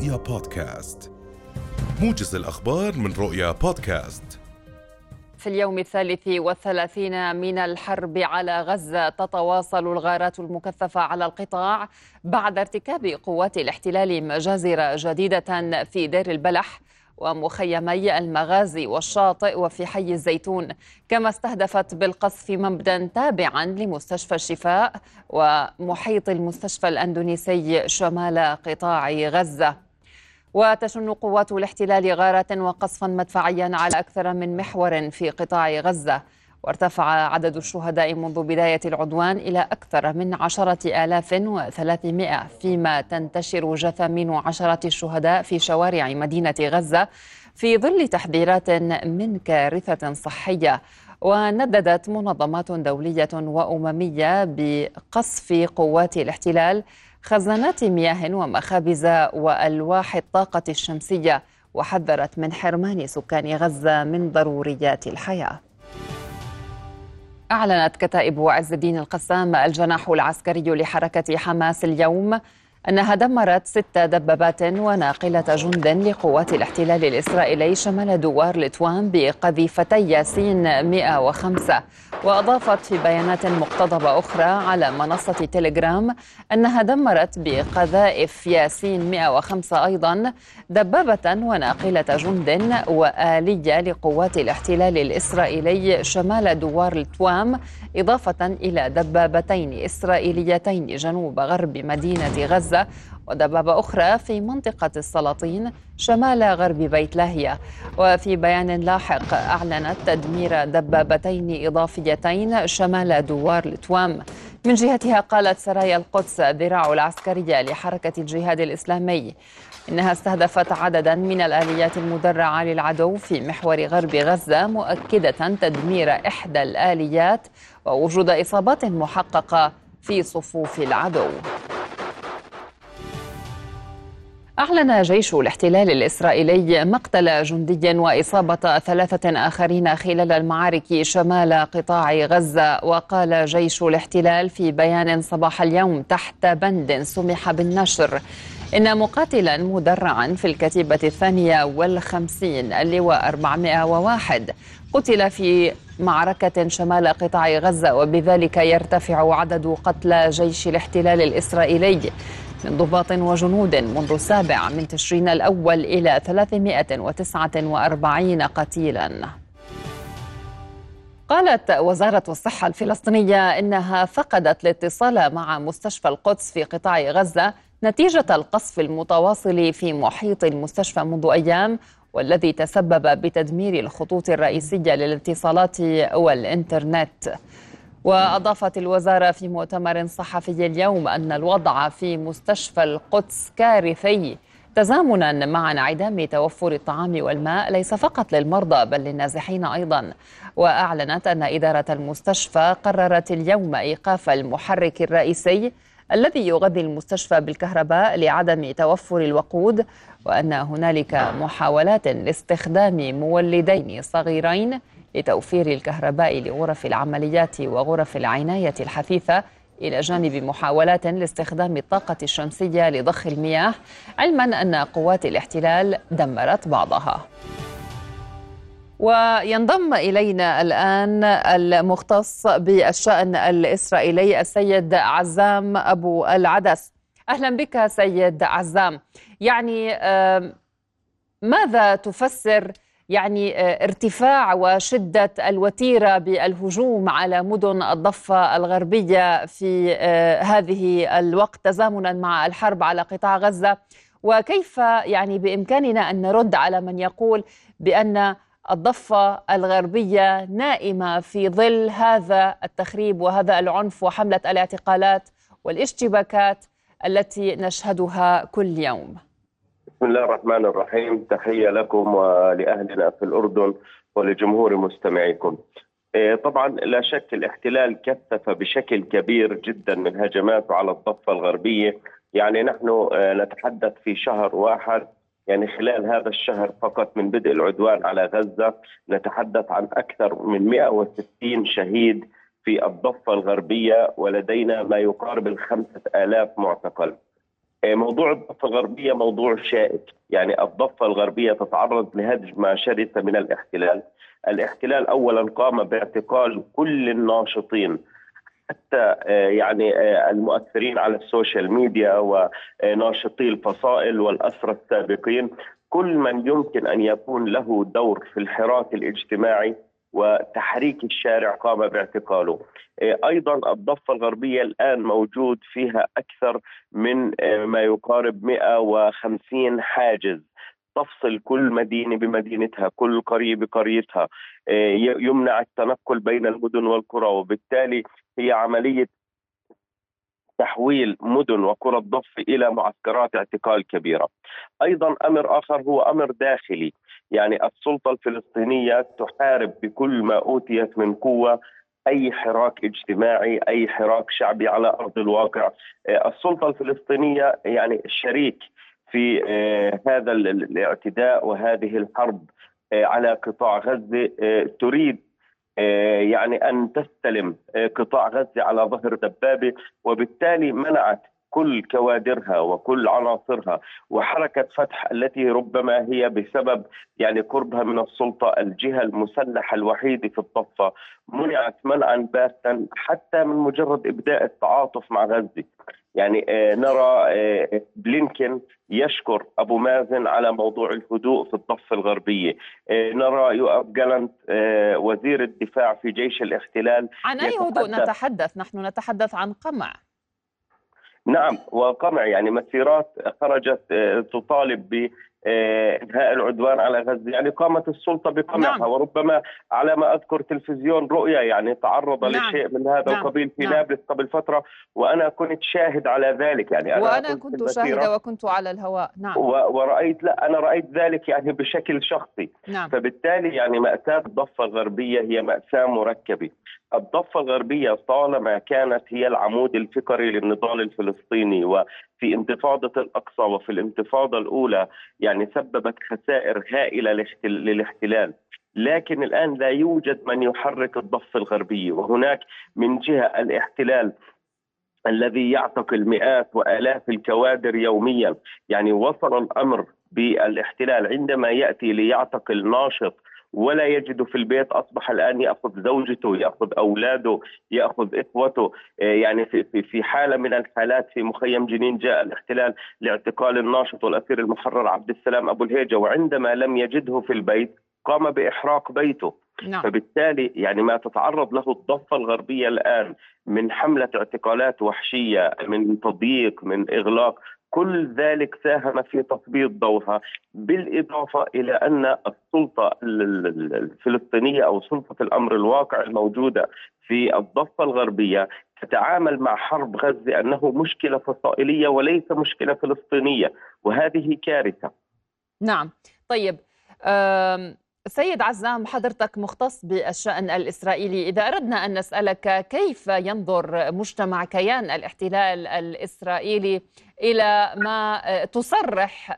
رؤيا بودكاست. موجز الأخبار من رؤيا بودكاست. في اليوم الثالث والثلاثين من الحرب على غزة تتواصل الغارات المكثفة على القطاع بعد ارتكاب قوات الاحتلال مجازر جديدة في دير البلح ومخيمي المغازي والشاطئ وفي حي الزيتون. كما استهدفت بالقذف مبدأ تابعا لمستشفى الشفاء ومحيط المستشفى الأندونيسي شمال قطاع غزة. وتشن قوات الاحتلال غارات وقصفا مدفعيا على أكثر من محور في قطاع غزة. وارتفع عدد الشهداء منذ بداية العدوان إلى أكثر من عشرة آلاف وثلاثمائة فيما تنتشر جثامين عشرة الشهداء في شوارع مدينة غزة في ظل تحذيرات من كارثة صحية. ونددت منظمات دولية وأممية بقصف قوات الاحتلال خزانات مياه ومخابز وألواح الطاقة الشمسية وحذرت من حرمان سكان غزة من ضروريات الحياة. أعلنت كتائب عز الدين القسام الجناح العسكري لحركة حماس اليوم أنها دمرت ست دبابات وناقلة جند لقوات الاحتلال الإسرائيلي شمال دوار لتوان بقذيفتي ياسين 105 وأضافت في بيانات مقتضبة أخرى على منصة تيليجرام أنها دمرت بقذائف ياسين 105 أيضا دبابة وناقلة جند وآلية لقوات الاحتلال الإسرائيلي شمال دوار لتوام إضافة إلى دبابتين إسرائيليتين جنوب غرب مدينة غزة. غزة ودبابة أخرى في منطقة السلاطين شمال غرب بيت لاهية وفي بيان لاحق أعلنت تدمير دبابتين إضافيتين شمال دوار لتوام. من جهتها قالت سرايا القدس الذراع العسكرية لحركة الجهاد الإسلامي. إنها استهدفت عددا من الآليات المدرعة للعدو في محور غرب غزة مؤكدة تدمير إحدى الآليات ووجود إصابات محققة في صفوف العدو. أعلن جيش الاحتلال الإسرائيلي مقتل جندي وإصابة ثلاثة آخرين خلال المعارك شمال قطاع غزة. وقال جيش الاحتلال في بيان صباح اليوم تحت بند سمح بالنشر إن مقاتلا مدرعا في الكتيبة الثانية والخمسين اللواء 401 قتل في معركة شمال قطاع غزة. وبذلك يرتفع عدد قتلى جيش الاحتلال الإسرائيلي. من ضباط وجنود منذ السابع من تشرين الأول إلى 349 قتيلا. قالت وزارة الصحة الفلسطينية إنها فقدت الاتصال مع مستشفى القدس في قطاع غزة نتيجة القصف المتواصل في محيط المستشفى منذ أيام والذي تسبب بتدمير الخطوط الرئيسية للاتصالات والإنترنت. وأضافت الوزارة في مؤتمر صحفي اليوم أن الوضع في مستشفى القدس كارثي تزامنا مع انعدام توفر الطعام والماء ليس فقط للمرضى بل للنازحين أيضا. وأعلنت أن إدارة المستشفى قررت اليوم إيقاف المحرك الرئيسي الذي يغذي المستشفى بالكهرباء لعدم توفر الوقود وأن هنالك محاولات لاستخدام مولدين صغيرين لتوفير الكهرباء لغرف العمليات وغرف العناية الحثيثة إلى جانب محاولات لاستخدام الطاقة الشمسية لضخ المياه علما أن قوات الاحتلال دمرت بعضها. وينضم إلينا الآن المختص بالشأن الإسرائيلي السيد عزام أبو العدس. أهلا بك سيد عزام. يعني ماذا تفسر يعني آه، ارتفاع وشدة الوتيرة بالهجوم على مدن الضفة الغربية في آه، هذه الوقت تزامنا مع الحرب على قطاع غزة. وكيف يعني بإمكاننا أن نرد على من يقول بأن الضفة الغربية نائمة في ظل هذا التخريب وهذا العنف وحملة الاعتقالات والاشتباكات التي نشهدها كل يوم؟ بسم الله الرحمن الرحيم. تحية لكم ولأهلنا في الأردن ولجمهور مستمعيكم. إيه، طبعا لا شك الاحتلال كثف بشكل كبير جدا من هجماته على الضفة الغربية. يعني نحن آه، نتحدث في شهر واحد يعني خلال هذا الشهر فقط من بدء العدوان على غزة نتحدث عن أكثر من 160 شهيد في الضفة الغربية ولدينا ما يقارب الخمسة آلاف معتقل. موضوع الضفة الغربية موضوع شائك، يعني الضفة الغربية تتعرض لهجمه شرسه من الاحتلال. الاحتلال اولا قام باعتقال كل الناشطين حتى يعني المؤثرين على السوشيال ميديا وناشطي الفصائل والاسرى السابقين كل من يمكن أن يكون له دور في الحراك الاجتماعي وتحريك الشارع قام باعتقاله. أيضا الضفة الغربية الآن موجود فيها أكثر من ما يقارب 150 حاجز. تفصل كل مدينة بمدينتها، كل قرية بقريتها، يمنع التنقل بين المدن والقرى وبالتالي هي عملية تحويل مدن وقرى الضفة إلى معسكرات اعتقال كبيرة. أيضا أمر آخر هو أمر داخلي، يعني السلطة الفلسطينية تحارب بكل ما أوتيت من قوة أي حراك اجتماعي أي حراك شعبي على أرض الواقع. السلطة الفلسطينية يعني شريك في هذا الاعتداء وهذه الحرب على قطاع غزة. تريد يعني أن تستلم قطاع غزة على ظهر دبابة وبالتالي منعت كل كوادرها وكل عناصرها وحركة فتح التي ربما هي بسبب يعني قربها من السلطة الجهة المسلحة الوحيدة في الضفة منعت منعا باتا حتى من مجرد إبداء التعاطف مع غزة. يعني نرى بلينكن يشكر أبو مازن على موضوع الهدوء في الضفة الغربية. نرى يؤب جالنت وزير الدفاع في جيش الاحتلال عن أي هدوء نتحدث؟ نحن نتحدث عن قمع. نعم وقمع يعني مسيرات خرجت تطالب ب إنهاء العدوان على غزة، يعني قامت السلطة بقمعها نعم. وربما على ما أذكر تلفزيون رؤيا يعني تعرض نعم. لشيء من هذا نعم. القبيل في نعم. نابلس قبل فترة وأنا كنت شاهد على ذلك يعني أنا وأنا كنت, كنت شاهدة وكنت على الهواء نعم ورأيت لا أنا رأيت ذلك يعني بشكل شخصي نعم. فبالتالي يعني مأساة الضفه الغربيه هي مأساة مركبة الضفة الغربية طالما كانت هي العمود الفقري للنضال الفلسطيني وفي انتفاضة الأقصى وفي الانتفاضة الأولى يعني سببت خسائر هائلة للاحتلال. لكن الآن لا يوجد من يحرك الضفة الغربية. وهناك من جهة الاحتلال الذي يعتقل مئات وآلاف الكوادر يوميا، يعني وصل الأمر بالإحتلال عندما يأتي ليعتقل ناشط ولا يجد في البيت أصبح الآن يأخذ زوجته يأخذ أولاده يأخذ إخوته يعني في في حالة من الحالات في مخيم جنين جاء الاحتلال لاعتقال الناشط والأسير المحرر عبد السلام أبو الهيجة وعندما لم يجده في البيت قام بإحراق بيته نعم. فبالتالي يعني ما تتعرض له الضفة الغربية الآن من حملة اعتقالات وحشية من تضييق من إغلاق كل ذلك ساهم في تثبيط دورها بالإضافة إلى أن السلطة الفلسطينية أو سلطة الأمر الواقع الموجودة في الضفة الغربية تتعامل مع حرب غزة أنه مشكلة فصائلية وليس مشكلة فلسطينية وهذه كارثة. نعم. طيب سيد عزام حضرتك مختص بالشأن الإسرائيلي. إذا أردنا أن نسألك كيف ينظر مجتمع كيان الاحتلال الإسرائيلي إلى ما تصرح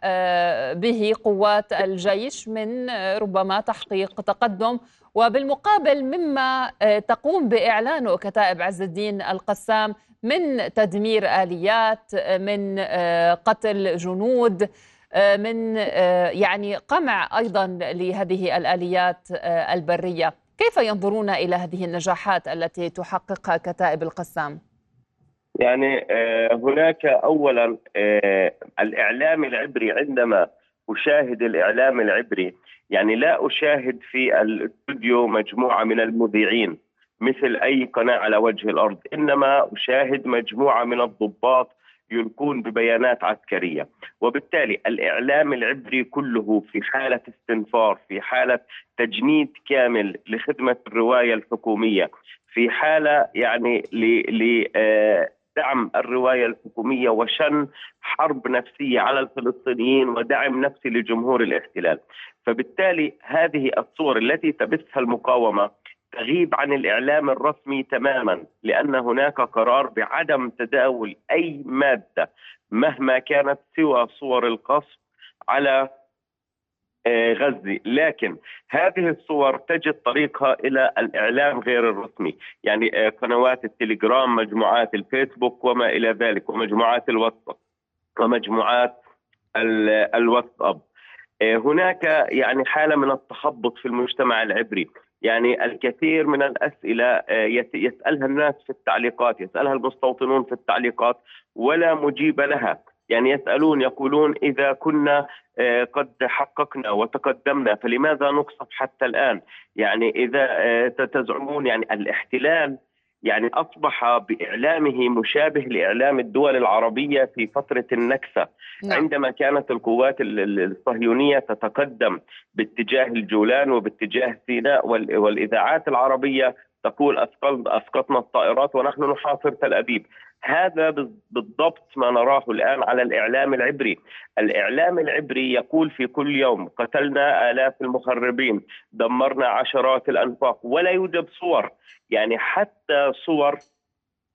به قوات الجيش من ربما تحقيق تقدم وبالمقابل مما تقوم بإعلانه كتائب عز الدين القسام من تدمير آليات من قتل جنود. من يعني قمع أيضا لهذه الآليات البرية، كيف ينظرون إلى هذه النجاحات التي تحققها كتائب القسام؟ يعني هناك اولا الإعلام العبري عندما أشاهد الإعلام العبري يعني لا أشاهد في الأستوديو مجموعة من المذيعين مثل أي قناة على وجه الأرض إنما أشاهد مجموعة من الضباط يلقون ببيانات عسكرية. وبالتالي الإعلام العبري كله في حالة استنفار في حالة تجنيد كامل لخدمة الرواية الحكومية في حالة يعني ل دعم الرواية الحكومية وشن حرب نفسية على الفلسطينيين ودعم نفسي لجمهور الاحتلال. فبالتالي هذه الصور التي تبثها المقاومة تغيب عن الإعلام الرسمي تماما لأن هناك قرار بعدم تداول أي مادة مهما كانت سوى صور القصف على غزة، لكن هذه الصور تجد طريقها إلى الإعلام غير الرسمي، يعني قنوات التليجرام، مجموعات الفيسبوك وما إلى ذلك ومجموعات الواتساب. ومجموعات الواتساب. هناك يعني حالة من التخبط في المجتمع العبري. يعني الكثير من الأسئلة آه، يسألها الناس في التعليقات يسألها المستوطنون في التعليقات ولا مجيب لها يعني يسألون يقولون إذا كنا آه، قد حققنا وتقدمنا فلماذا نقصف حتى الآن؟ يعني إذا آه، تزعمون يعني الاحتلال يعني أصبح بإعلامه مشابه لإعلام الدول العربية في فترة النكسة نعم. عندما كانت القوات الصهيونية تتقدم باتجاه الجولان وباتجاه سيناء والإذاعات العربية تقول أسقطنا الطائرات ونحن نحاصر تل أبيب هذا بالضبط ما نراه الآن على الإعلام العبري، الإعلام العبري يقول في كل يوم قتلنا آلاف المخربين، دمرنا عشرات الأنفاق ولا يوجد صور، يعني حتى صور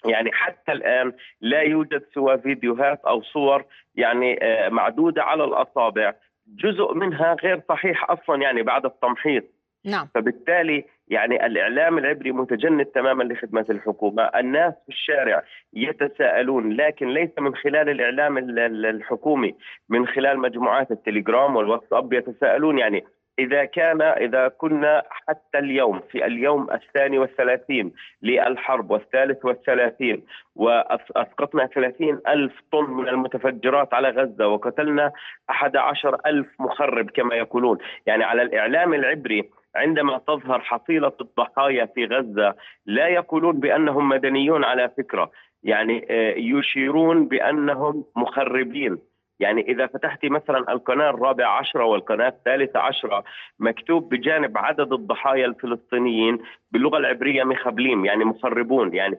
يعني حتى الآن لا يوجد سوى فيديوهات أو صور يعني آه، معدودة على الأصابع، جزء منها غير صحيح أصلا يعني بعد التمحيص. نعم. فبالتالي يعني الإعلام العبري متجند تماما لخدمة الحكومة، الناس في الشارع يتساءلون لكن ليس من خلال الإعلام الحكومي، من خلال مجموعات التليجرام والواتساب يتساءلون. يعني إذا كان إذا كنا حتى اليوم في اليوم الثاني والثلاثين للحرب والثالث والثلاثين وأسقطنا ثلاثين ألف طن من المتفجرات على غزة وقتلنا أحد عشر ألف مخرب كما يقولون. يعني على الإعلام العبري عندما تظهر حصيلة الضحايا في غزة لا يقولون بأنهم مدنيون على فكرة يعني آه، يشيرون بأنهم مخربين يعني إذا فتحت مثلا القناة الرابعة عشرة والقناة الثالثة عشرة مكتوب بجانب عدد الضحايا الفلسطينيين باللغة العبرية مخبلين يعني مخربون يعني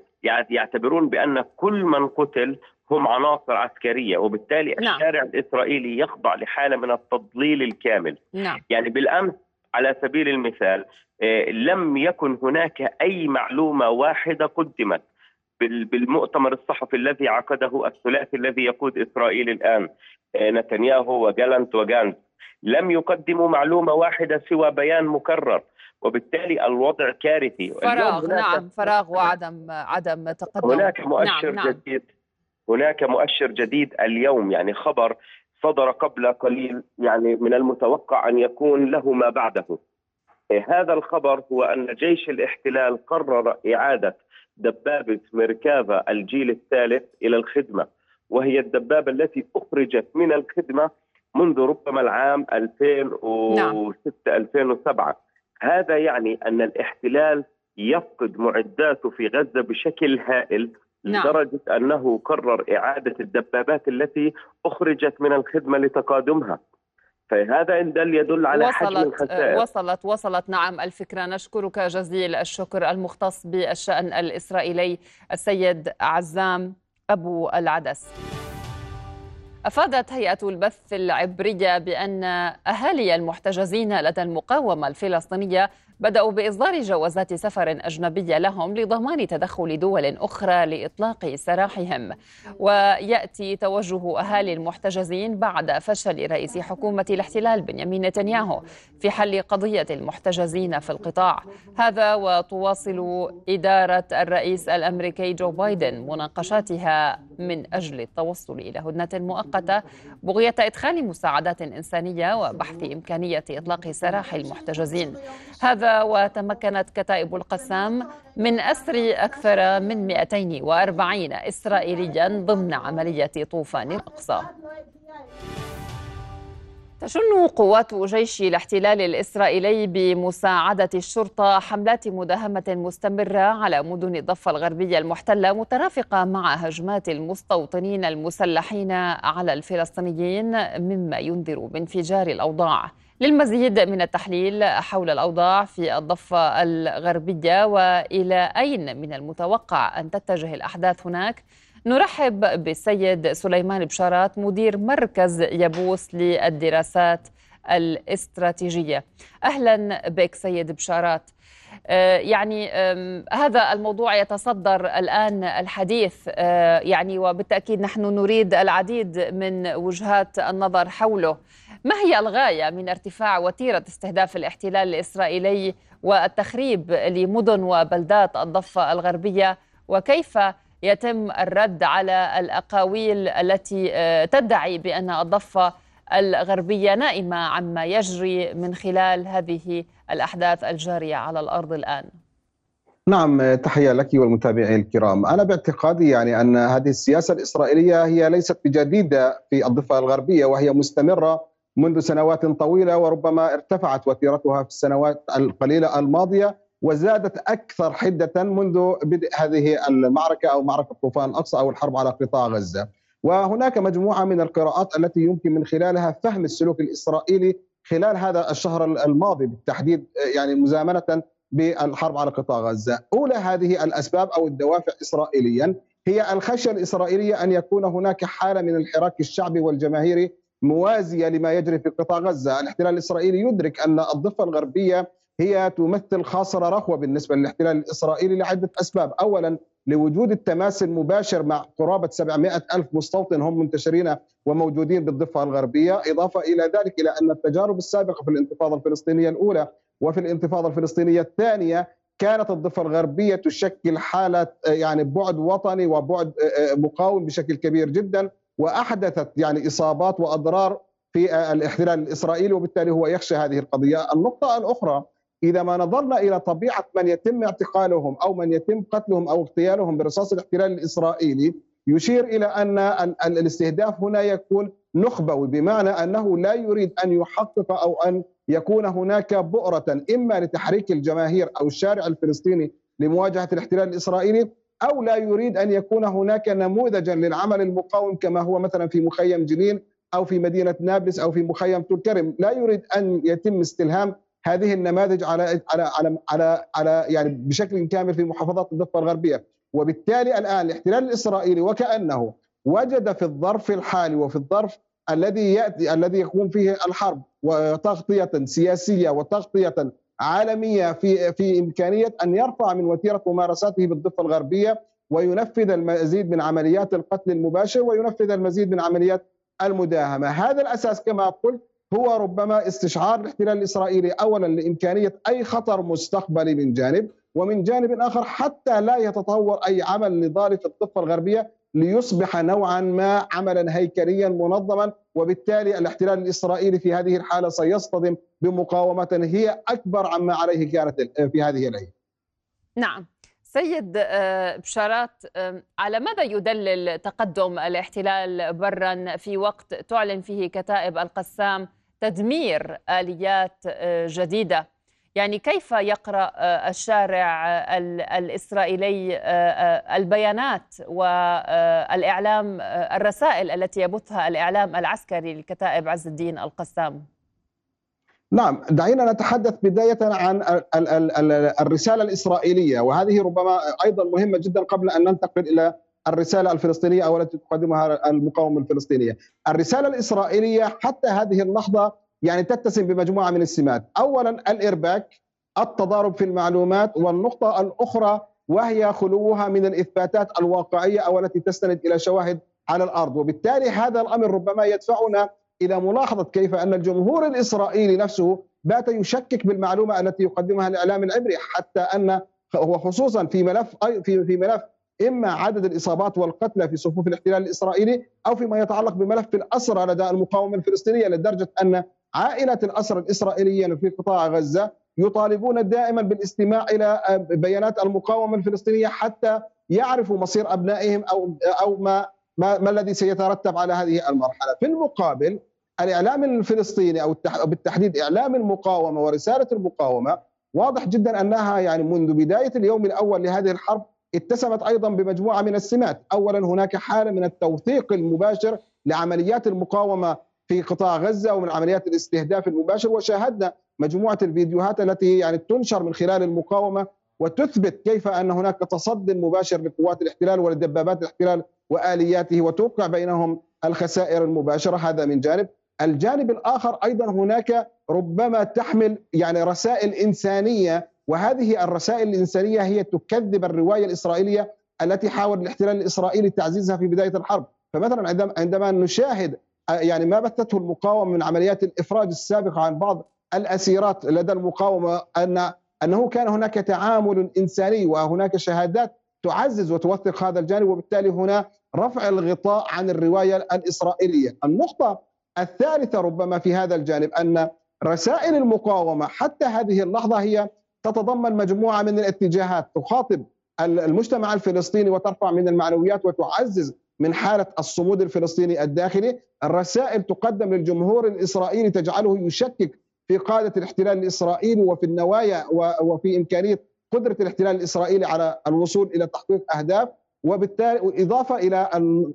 يعتبرون بأن كل من قتل هم عناصر عسكرية وبالتالي نعم. الشارع الإسرائيلي يخضع لحالة من التضليل الكامل نعم. يعني بالأمس على سبيل المثال آه، لم يكن هناك أي معلومة واحدة قدمت بالمؤتمر الصحفي الذي عقده الثلاثي الذي يقود إسرائيل الآن آه، نتنياهو وجالنت وجانت لم يقدموا معلومة واحدة سوى بيان مكرر وبالتالي الوضع كارثي. فراغ نعم فراغ وعدم عدم تقدم. هناك مؤشر نعم جديد. نعم. هناك مؤشر جديد اليوم يعني خبر صدر قبل قليل يعني من المتوقع أن يكون له ما بعده. آه، هذا الخبر هو أن جيش الاحتلال قرر إعادة دبابة ميركافا الجيل الثالث إلى الخدمة وهي الدبابة التي أخرجت من الخدمة منذ ربما العام 2006 2007 نعم. هذا يعني أن الاحتلال يفقد معداته في غزة بشكل هائل. نعم. لدرجة أنه قرر إعادة الدبابات التي أخرجت من الخدمة لتقادمها. فهذا إن دل يدل على وصلت حجم الخسائر. وصلت وصلت. نعم الفكرة. نشكرك جزيل الشكر المختص بالشأن الإسرائيلي السيد عزام أبو العدس. أفادت هيئة البث العبرية بأن أهالي المحتجزين لدى المقاومة الفلسطينية بدأوا بإصدار جوازات سفر أجنبية لهم لضمان تدخل دول أخرى لإطلاق سراحهم. ويأتي توجه أهالي المحتجزين بعد فشل رئيس حكومة الاحتلال بنيامين نتنياهو في حل قضية المحتجزين في القطاع. هذا وتواصل إدارة الرئيس الأمريكي جو بايدن مناقشاتها من أجل التوصل إلى هدنة مؤقتة بغية إدخال مساعدات إنسانية وبحث إمكانية إطلاق سراح المحتجزين. هذا وتمكنت كتائب القسام من أسر أكثر من 240 إسرائيليا ضمن عملية طوفان الأقصى. تشن قوات جيش الاحتلال الإسرائيلي بمساعدة الشرطة حملات مداهمة مستمرة على مدن الضفة الغربية المحتلة مترافقة مع هجمات المستوطنين المسلحين على الفلسطينيين مما ينذر بانفجار الأوضاع. للمزيد من التحليل حول الأوضاع في الضفة الغربية وإلى أين من المتوقع أن تتجه الأحداث هناك. نرحب بالسيد سليمان بشارات مدير مركز يبوس للدراسات الاستراتيجية. أهلا بك سيد بشارات. آه، يعني هذا الموضوع يتصدر الآن الحديث. آه، يعني وبالتأكيد نحن نريد العديد من وجهات النظر حوله. ما هي الغاية من ارتفاع وتيرة استهداف الاحتلال الإسرائيلي والتخريب لمدن وبلدات الضفة الغربية؟ وكيف يتم الرد على الأقاويل التي آه، تدعي بأن الضفة الغربية نائمة عما يجري من خلال هذه الأحداث الجارية على الأرض الآن؟ نعم تحية لك والمتابعين الكرام. أنا باعتقادي يعني أن هذه السياسة الإسرائيلية هي ليست بجديدة في الضفة الغربية وهي مستمرة منذ سنوات طويلة وربما ارتفعت وتيرتها في السنوات القليلة الماضية وزادت أكثر حدة منذ بدء هذه المعركة أو معركة طوفان الأقصى أو الحرب على قطاع غزة. وهناك مجموعة من القراءات التي يمكن من خلالها فهم السلوك الإسرائيلي خلال هذا الشهر الماضي بالتحديد يعني مزامنة بالحرب على قطاع غزة، أولى هذه الأسباب أو الدوافع اسرائيليا هي الخشية الإسرائيلية أن يكون هناك حالة من الحراك الشعبي والجماهيري موازية لما يجري في قطاع غزة، الاحتلال الإسرائيلي يدرك أن الضفة الغربية هي تمثل خاصرة رخوة بالنسبة للاحتلال الإسرائيلي لعدة أسباب، اولا لوجود التماس المباشر مع قرابة 700 ألف مستوطن هم منتشرين وموجودين بالضفة الغربية، إضافة إلى ذلك إلى أن التجارب السابقة في الانتفاضة الفلسطينية الأولى وفي الانتفاضة الفلسطينية الثانية كانت الضفة الغربية تشكل حالة يعني بعد وطني وبعد مقاوم بشكل كبير جدا. وأحدثت يعني إصابات وأضرار في الاحتلال الإسرائيلي وبالتالي هو يخشى هذه القضية، النقطة الأخرى إذا ما نظرنا إلى طبيعة من يتم اعتقالهم أو من يتم قتلهم أو اغتيالهم برصاص الاحتلال الإسرائيلي يشير إلى أن الاستهداف هنا يكون نخبوي بمعنى أنه لا يريد أن يحقق أو أن يكون هناك بؤرة إما لتحريك الجماهير أو الشارع الفلسطيني لمواجهة الاحتلال الإسرائيلي أو لا يريد أن يكون هناك نموذجا للعمل المقاوم كما هو مثلا في مخيم جنين أو في مدينة نابلس أو في مخيم تلكرم، لا يريد أن يتم استلهام هذه النماذج على على على على, على يعني بشكل كامل في محافظات الضفة الغربية، وبالتالي الآن الاحتلال الإسرائيلي وكأنه وجد في الظرف الحالي وفي الظرف الذي يأتي الذي يكون فيه الحرب وتغطية سياسية وتغطية عالمية في في إمكانية أن يرفع من وتيرة ممارساته بالضفة الغربية وينفذ المزيد من عمليات القتل المباشر وينفذ المزيد من عمليات المداهمة، هذا الأساس كما قلت هو ربما استشعار الاحتلال الإسرائيلي اولا لإمكانية أي خطر مستقبلي من جانب ومن جانب آخر حتى لا يتطور أي عمل نضالي في الضفة الغربية ليصبح نوعا ما عملا هيكليا منظما وبالتالي الاحتلال الإسرائيلي في هذه الحالة سيصطدم بمقاومة هي أكبر عما عليه كانت في هذه الأيام. نعم. سيد آه، بشارات على ماذا يدلل تقدم الاحتلال برا في وقت تعلن فيه كتائب القسام تدمير آليات آه، جديدة يعني كيف يقرأ آه، الشارع آه، الإسرائيلي آه، البيانات والاعلام الرسائل التي يبثها الإعلام العسكري لكتائب عز الدين القسام؟ نعم دعينا نتحدث بداية عن الرسالة الإسرائيلية وهذه ربما أيضا مهمة جدا قبل أن ننتقل إلى الرسالة الفلسطينية أو التي تقدمها المقاومة الفلسطينية. الرسالة الإسرائيلية حتى هذه اللحظة يعني تتسم بمجموعة من السمات، اولا الارباك، التضارب في المعلومات، والنقطة الأخرى وهي خلوها من الإثباتات الواقعية أو التي تستند إلى شواهد على الأرض، وبالتالي هذا الأمر ربما يدفعنا إلى ملاحظة كيف أن الجمهور الإسرائيلي نفسه بات يشكك بالمعلومة التي يقدمها الإعلام العبري حتى أن وخصوصا في ملف في في ملف إما عدد الإصابات والقتلى في صفوف الاحتلال الإسرائيلي أو فيما يتعلق بملف الأسرى لدى المقاومة الفلسطينية لدرجة أن عائلة الأسرى الإسرائيليين في قطاع غزة يطالبون دائما بالاستماع إلى بيانات المقاومة الفلسطينية حتى يعرفوا مصير أبنائهم أو أو ما ما, ما الذي سيترتب على هذه المرحلة. في المقابل الإعلام الفلسطيني أو بالتحديد إعلام المقاومة ورسالة المقاومة واضح جدا أنها يعني منذ بداية اليوم الأول لهذه الحرب اتسمت أيضا بمجموعة من السمات، اولا هناك حالة من التوثيق المباشر لعمليات المقاومة في قطاع غزة ومن عمليات الاستهداف المباشر. وشاهدنا مجموعة الفيديوهات التي يعني تنشر من خلال المقاومة وتثبت كيف أن هناك تصد مباشر لقوات الاحتلال ولدبابات الاحتلال وآلياته وتوقع بينهم الخسائر المباشرة. هذا من جانب. الجانب الآخر أيضا هناك ربما تحمل يعني رسائل إنسانية وهذه الرسائل الإنسانية هي تكذب الرواية الإسرائيلية التي حاول الاحتلال الإسرائيلي تعزيزها في بداية الحرب. فمثلا عندما نشاهد يعني ما بثته المقاومة من عمليات الإفراج السابقة عن بعض الأسيرات لدى المقاومة ان أنه كان هناك تعامل إنساني وهناك شهادات تعزز وتوثق هذا الجانب وبالتالي هنا رفع الغطاء عن الرواية الإسرائيلية. النقطة الثالثة ربما في هذا الجانب أن رسائل المقاومة حتى هذه اللحظة هي تتضمن مجموعة من الاتجاهات تخاطب المجتمع الفلسطيني وترفع من المعنويات وتعزز من حالة الصمود الفلسطيني الداخلي، الرسائل تقدم للجمهور الإسرائيلي تجعله يشكك في قادة الاحتلال الإسرائيلي وفي النوايا وفي إمكانية قدرة الاحتلال الإسرائيلي على الوصول إلى تحقيق أهداف. وبالتالي إضافة إلى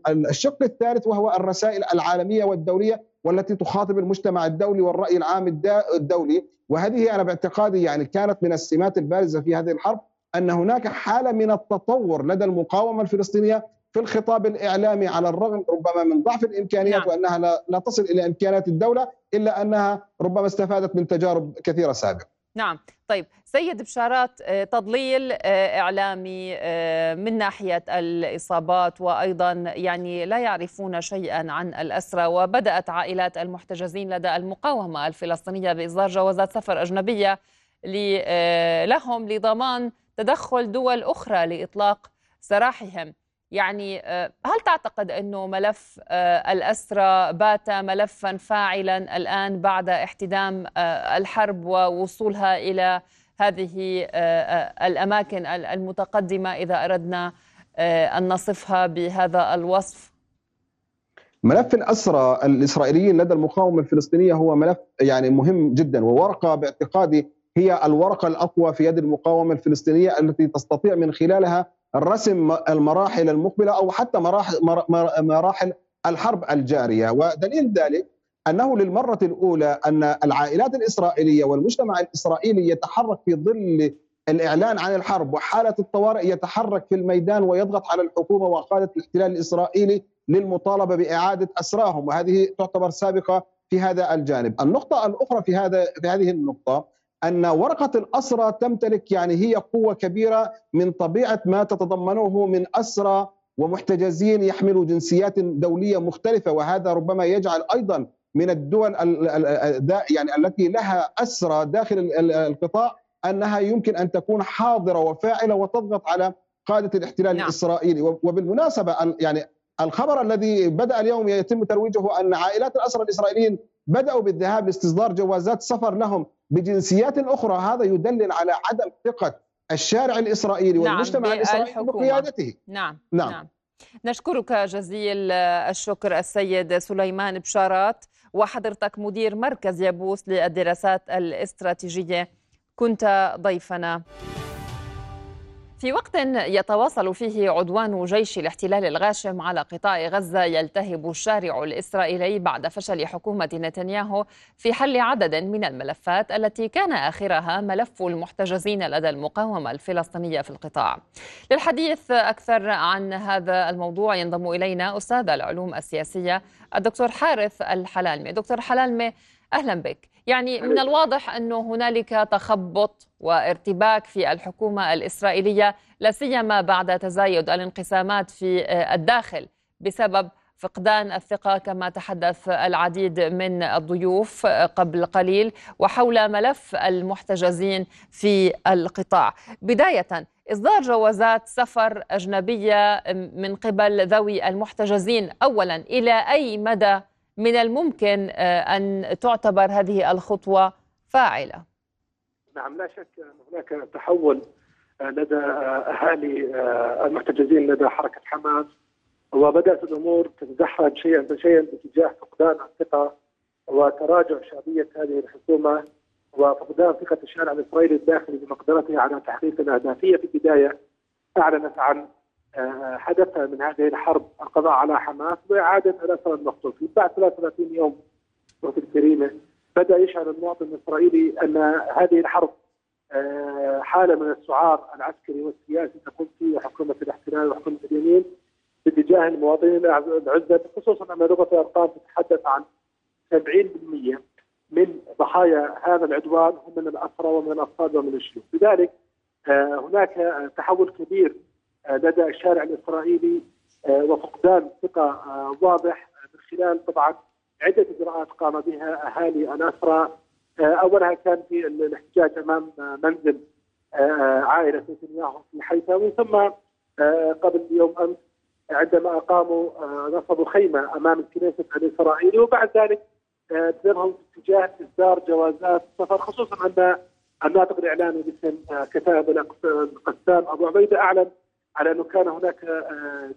الشق الثالث وهو الرسائل العالمية والدولية والتي تخاطب المجتمع الدولي والرأي العام الدولي. وهذه أنا باعتقادي يعني كانت من السمات البارزة في هذه الحرب أن هناك حالة من التطور لدى المقاومة الفلسطينية في الخطاب الإعلامي على الرغم ربما من ضعف الإمكانيات نعم. وأنها لا, لا تصل إلى إمكانيات الدولة إلا أنها ربما استفادت من تجارب كثيرة سابقة. نعم طيب سيد بشارات آه، تضليل آه، إعلامي آه، من ناحية الإصابات وأيضا يعني لا يعرفون شيئا عن الأسرى وبدأت عائلات المحتجزين لدى المقاومة الفلسطينية بإصدار جوازات سفر أجنبية لهم لضمان تدخل دول أخرى لإطلاق سراحهم يعني آه، هل تعتقد إنه ملف آه، الاسرى بات ملفا فاعلا الآن بعد احتدام آه، الحرب ووصولها إلى هذه الأماكن المتقدمة إذا أردنا أن نصفها بهذا الوصف؟ ملف الاسرى الاسرائيليين لدى المقاومة الفلسطينية هو ملف يعني مهم جدا وورقة باعتقادي هي الورقة الأقوى في يد المقاومة الفلسطينية التي تستطيع من خلالها الرسم المراحل المقبلة أو حتى مراحل مراحل الحرب الجارية ودليل ذلك أنه للمرة الأولى أن العائلات الإسرائيلية والمجتمع الإسرائيلي يتحرك في ظل الإعلان عن الحرب وحالة الطوارئ يتحرك في الميدان ويضغط على الحكومة وقادة الاحتلال الإسرائيلي للمطالبة بإعادة اسراهم وهذه تعتبر سابقة في هذا الجانب. النقطة الأخرى في هذا في هذه النقطة أن ورقة الأسرى تمتلك يعني هي قوة كبيرة من طبيعة ما تتضمنه من أسرى ومحتجزين يحملوا جنسيات دولية مختلفة وهذا ربما يجعل أيضا من الدول يعني التي لها أسرى داخل القطاع أنها يمكن أن تكون حاضرة وفاعلة وتضغط على قادة الاحتلال نعم. الإسرائيلي وبالمناسبة يعني الخبر الذي بدأ اليوم يتم ترويجه أن عائلات الأسرى الإسرائيليين بدأوا بالذهاب لاستصدار جوازات سفر لهم بجنسيات أخرى هذا يدلل على عدم ثقة الشارع الإسرائيلي نعم والمجتمع الإسرائيلي بقيادته. نعم. نعم. نعم. نشكرك جزيل الشكر السيد سليمان بشارات وحضرتك مدير مركز يابوس للدراسات الاستراتيجية. كنت ضيفنا. في وقت يتواصل فيه عدوان جيش الاحتلال الغاشم على قطاع غزة يلتهب الشارع الإسرائيلي بعد فشل حكومة نتنياهو في حل عدد من الملفات التي كان آخرها ملف المحتجزين لدى المقاومة الفلسطينية في القطاع. للحديث أكثر عن هذا الموضوع ينضم إلينا أستاذ العلوم السياسية الدكتور حارث الحلالمي. دكتور حلالمي أهلا بك. يعني من الواضح أنه هنالك تخبط وارتباك في الحكومة الإسرائيلية لا سيما بعد تزايد الانقسامات في الداخل بسبب فقدان الثقة كما تحدث العديد من الضيوف قبل قليل وحول ملف المحتجزين في القطاع. بداية إصدار جوازات سفر أجنبية من قبل ذوي المحتجزين أولا إلى أي مدى من الممكن آه، أن تعتبر هذه الخطوة فاعلة. نعم لا شك أن هناك تحول آه، لدى آه، أهالي المحتجزين لدى حركة حماس وبدأت الأمور تتدحرج شيئا فشيئا باتجاه فقدان الثقة وتراجع شعبية هذه الحكومة وفقدان ثقة الشارع الإسرائيلي الداخلي بمقدرته على تحقيق الأهداف. في البداية أعلنت عن حدث من هذه الحرب القضاء على حماس وإعادة الاسرى المقتول بعد 33 يوم أختي الكريمه بدأ يشعر المواطن الإسرائيلي أن هذه الحرب آه، حالة من السعار العسكري والسياسي تقوم فيه حكومة الاحتلال وحكومة اليمين باتجاه المواطنين العزة خصوصا أن لغة الأرقام تتحدث عن 70% من ضحايا هذا العدوان هم من الأسرى ومن الاطفال ومن الشيوخ، لذلك آه، هناك تحول كبير لدى الشارع الإسرائيلي آه، وفقدان ثقة آه، واضح من خلال طبعا عدة إجراءات قام بها أهالي الاسرى أولها كان في الاحتجاج أمام منزل عائلة نتنياهو في حيفا ومن ثم قبل يوم أمس عندما أقاموا نصبوا خيمة أمام الكنيسة الاسرائيلي وبعد ذلك تذهبهم اتجاه إصدار جوازات سفر خصوصا ان الناطق الاعلامي باسم كتائب القسام أبو عبيدة أعلن على أنه كان هناك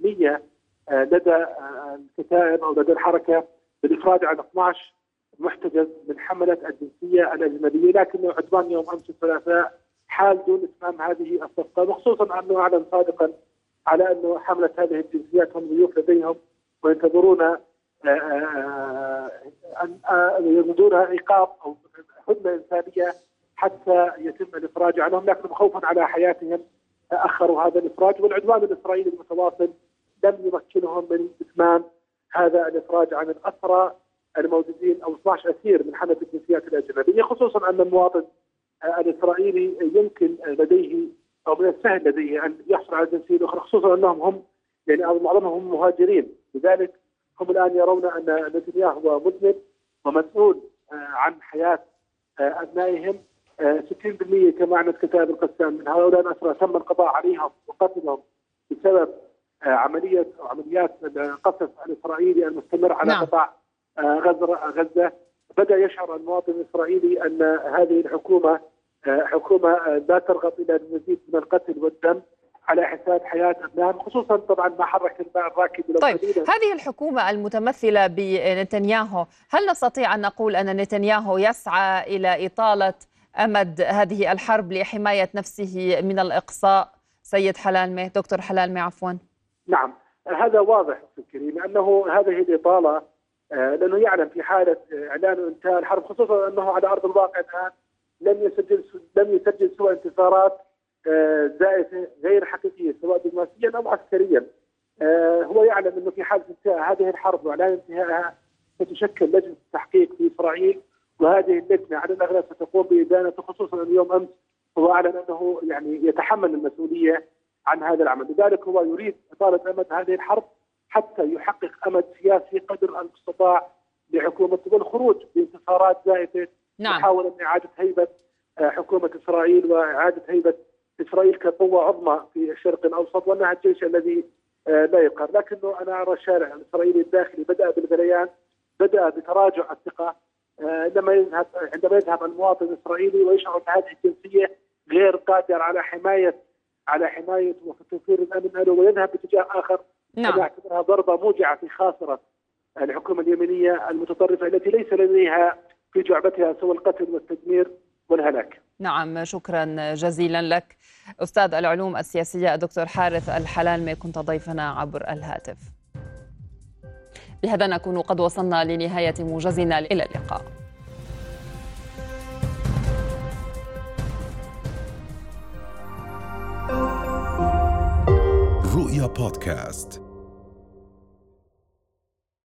نية لدى الكتائب أو لدى الحركة بالإفراد عن 12 محتجز من حمله الجنسية الاجنبيه لكنه عدوان يوم أمس الثلاثاء حال دون إتمام هذه الصفقة وخصوصا أنه أعلن صادقا على أنه حملة هذه الجنسيات هم ضيوف لديهم وينتظرون آه، آه، آه، ان يمدون عقاب أو هدنه إنسانية حتى يتم الافراج عنهم لكن خوفا على حياتهم أخروا هذا الإفراج والعدوان الإسرائيلي المتواصل لم يمكنهم من إتمام هذا الإفراج عن الأسرى الموجودين أو 12 اسير من حملة الجنسيات الأجنبية خصوصا أن المواطن الإسرائيلي يمكن لديه أو من السهل لديه أن يحصل على الجنسيه الاخرى خصوصا أنهم هم يعني معظمهم مهاجرين. لذلك هم الآن يرون أن نتنياهو هو مذنب ومسؤول عن حياة أبنائهم. 60% كما أعلنت كتاب القسام. من هؤلاء الأسرى تم القضاء عليهم وقتلهم بسبب عمليه أو عمليات القصف الإسرائيلي المستمر على نعم. قطاع غزة غزة. بدأ يشعر المواطن الإسرائيلي أن هذه الحكومة حكومة لا ترغب إلى المزيد من القتل والدم على حساب حياة أبنائهم خصوصا طبعا ما حرك الماء الراكد طيب هذه الحكومة المتمثلة بنتنياهو هل نستطيع أن نقول أن نتنياهو يسعى إلى إطالة أمد هذه الحرب لحماية نفسه من الإقصاء سيد حلالمي دكتور حلالمي عفوا نعم هذا واضح فكري لأنه هذه الإطالة آه، لأنه يعلم في حالة إعلان انتهاء الحرب خصوصا أنه على أرض الواقع الآن لم يسجل لم يسجل سوى انتصارات آه، زائفة غير حقيقية سواء دبلوماسيا أو عسكريا. آه، هو يعلم أنه في حالة انتهاء هذه الحرب واعلان انتهائها ستشكل لجنة تحقيق في إسرائيل وهذه اللجنه على الأغلب ستقوم بادانته خصوصا اليوم أمس هو اعلن أنه يعني يتحمل المسؤولية عن هذا العمل، لذلك هو يريد إطالة أمد هذه الحرب حتى يحقق أمد سياسي قدر المستطاع لحكومته والخروج بانتصارات زائده نعم. محاوله إعادة هيبة آه، حكومة إسرائيل وإعادة هيبة إسرائيل كقوة عظمى في الشرق الأوسط وانها الجيش الذي آه، لا يقهر، لكنه أنا أرى الشارع الإسرائيلي الداخلي بدأ بالغليان بدأ بتراجع الثقة عندما يذهب عندما يذهب المواطن الإسرائيلي ويشعر ان هذه الجنسية غير قادر على حمايه على حماية وتوفير الأمن له ويذهب باتجاه آخر نعم. أنا أعتبرها ضربة موجعة في خاصرة الحكومة اليمنية المتطرفة التي ليس لديها في جعبتها سوى القتل والتدمير والهلاك. نعم شكرا جزيلا لك أستاذ العلوم السياسية الدكتور حارث الحلالمي كنت ضيفنا عبر الهاتف. بهذا نكون قد وصلنا لنهاية موجزنا إلى اللقاء. رؤيا بودكاست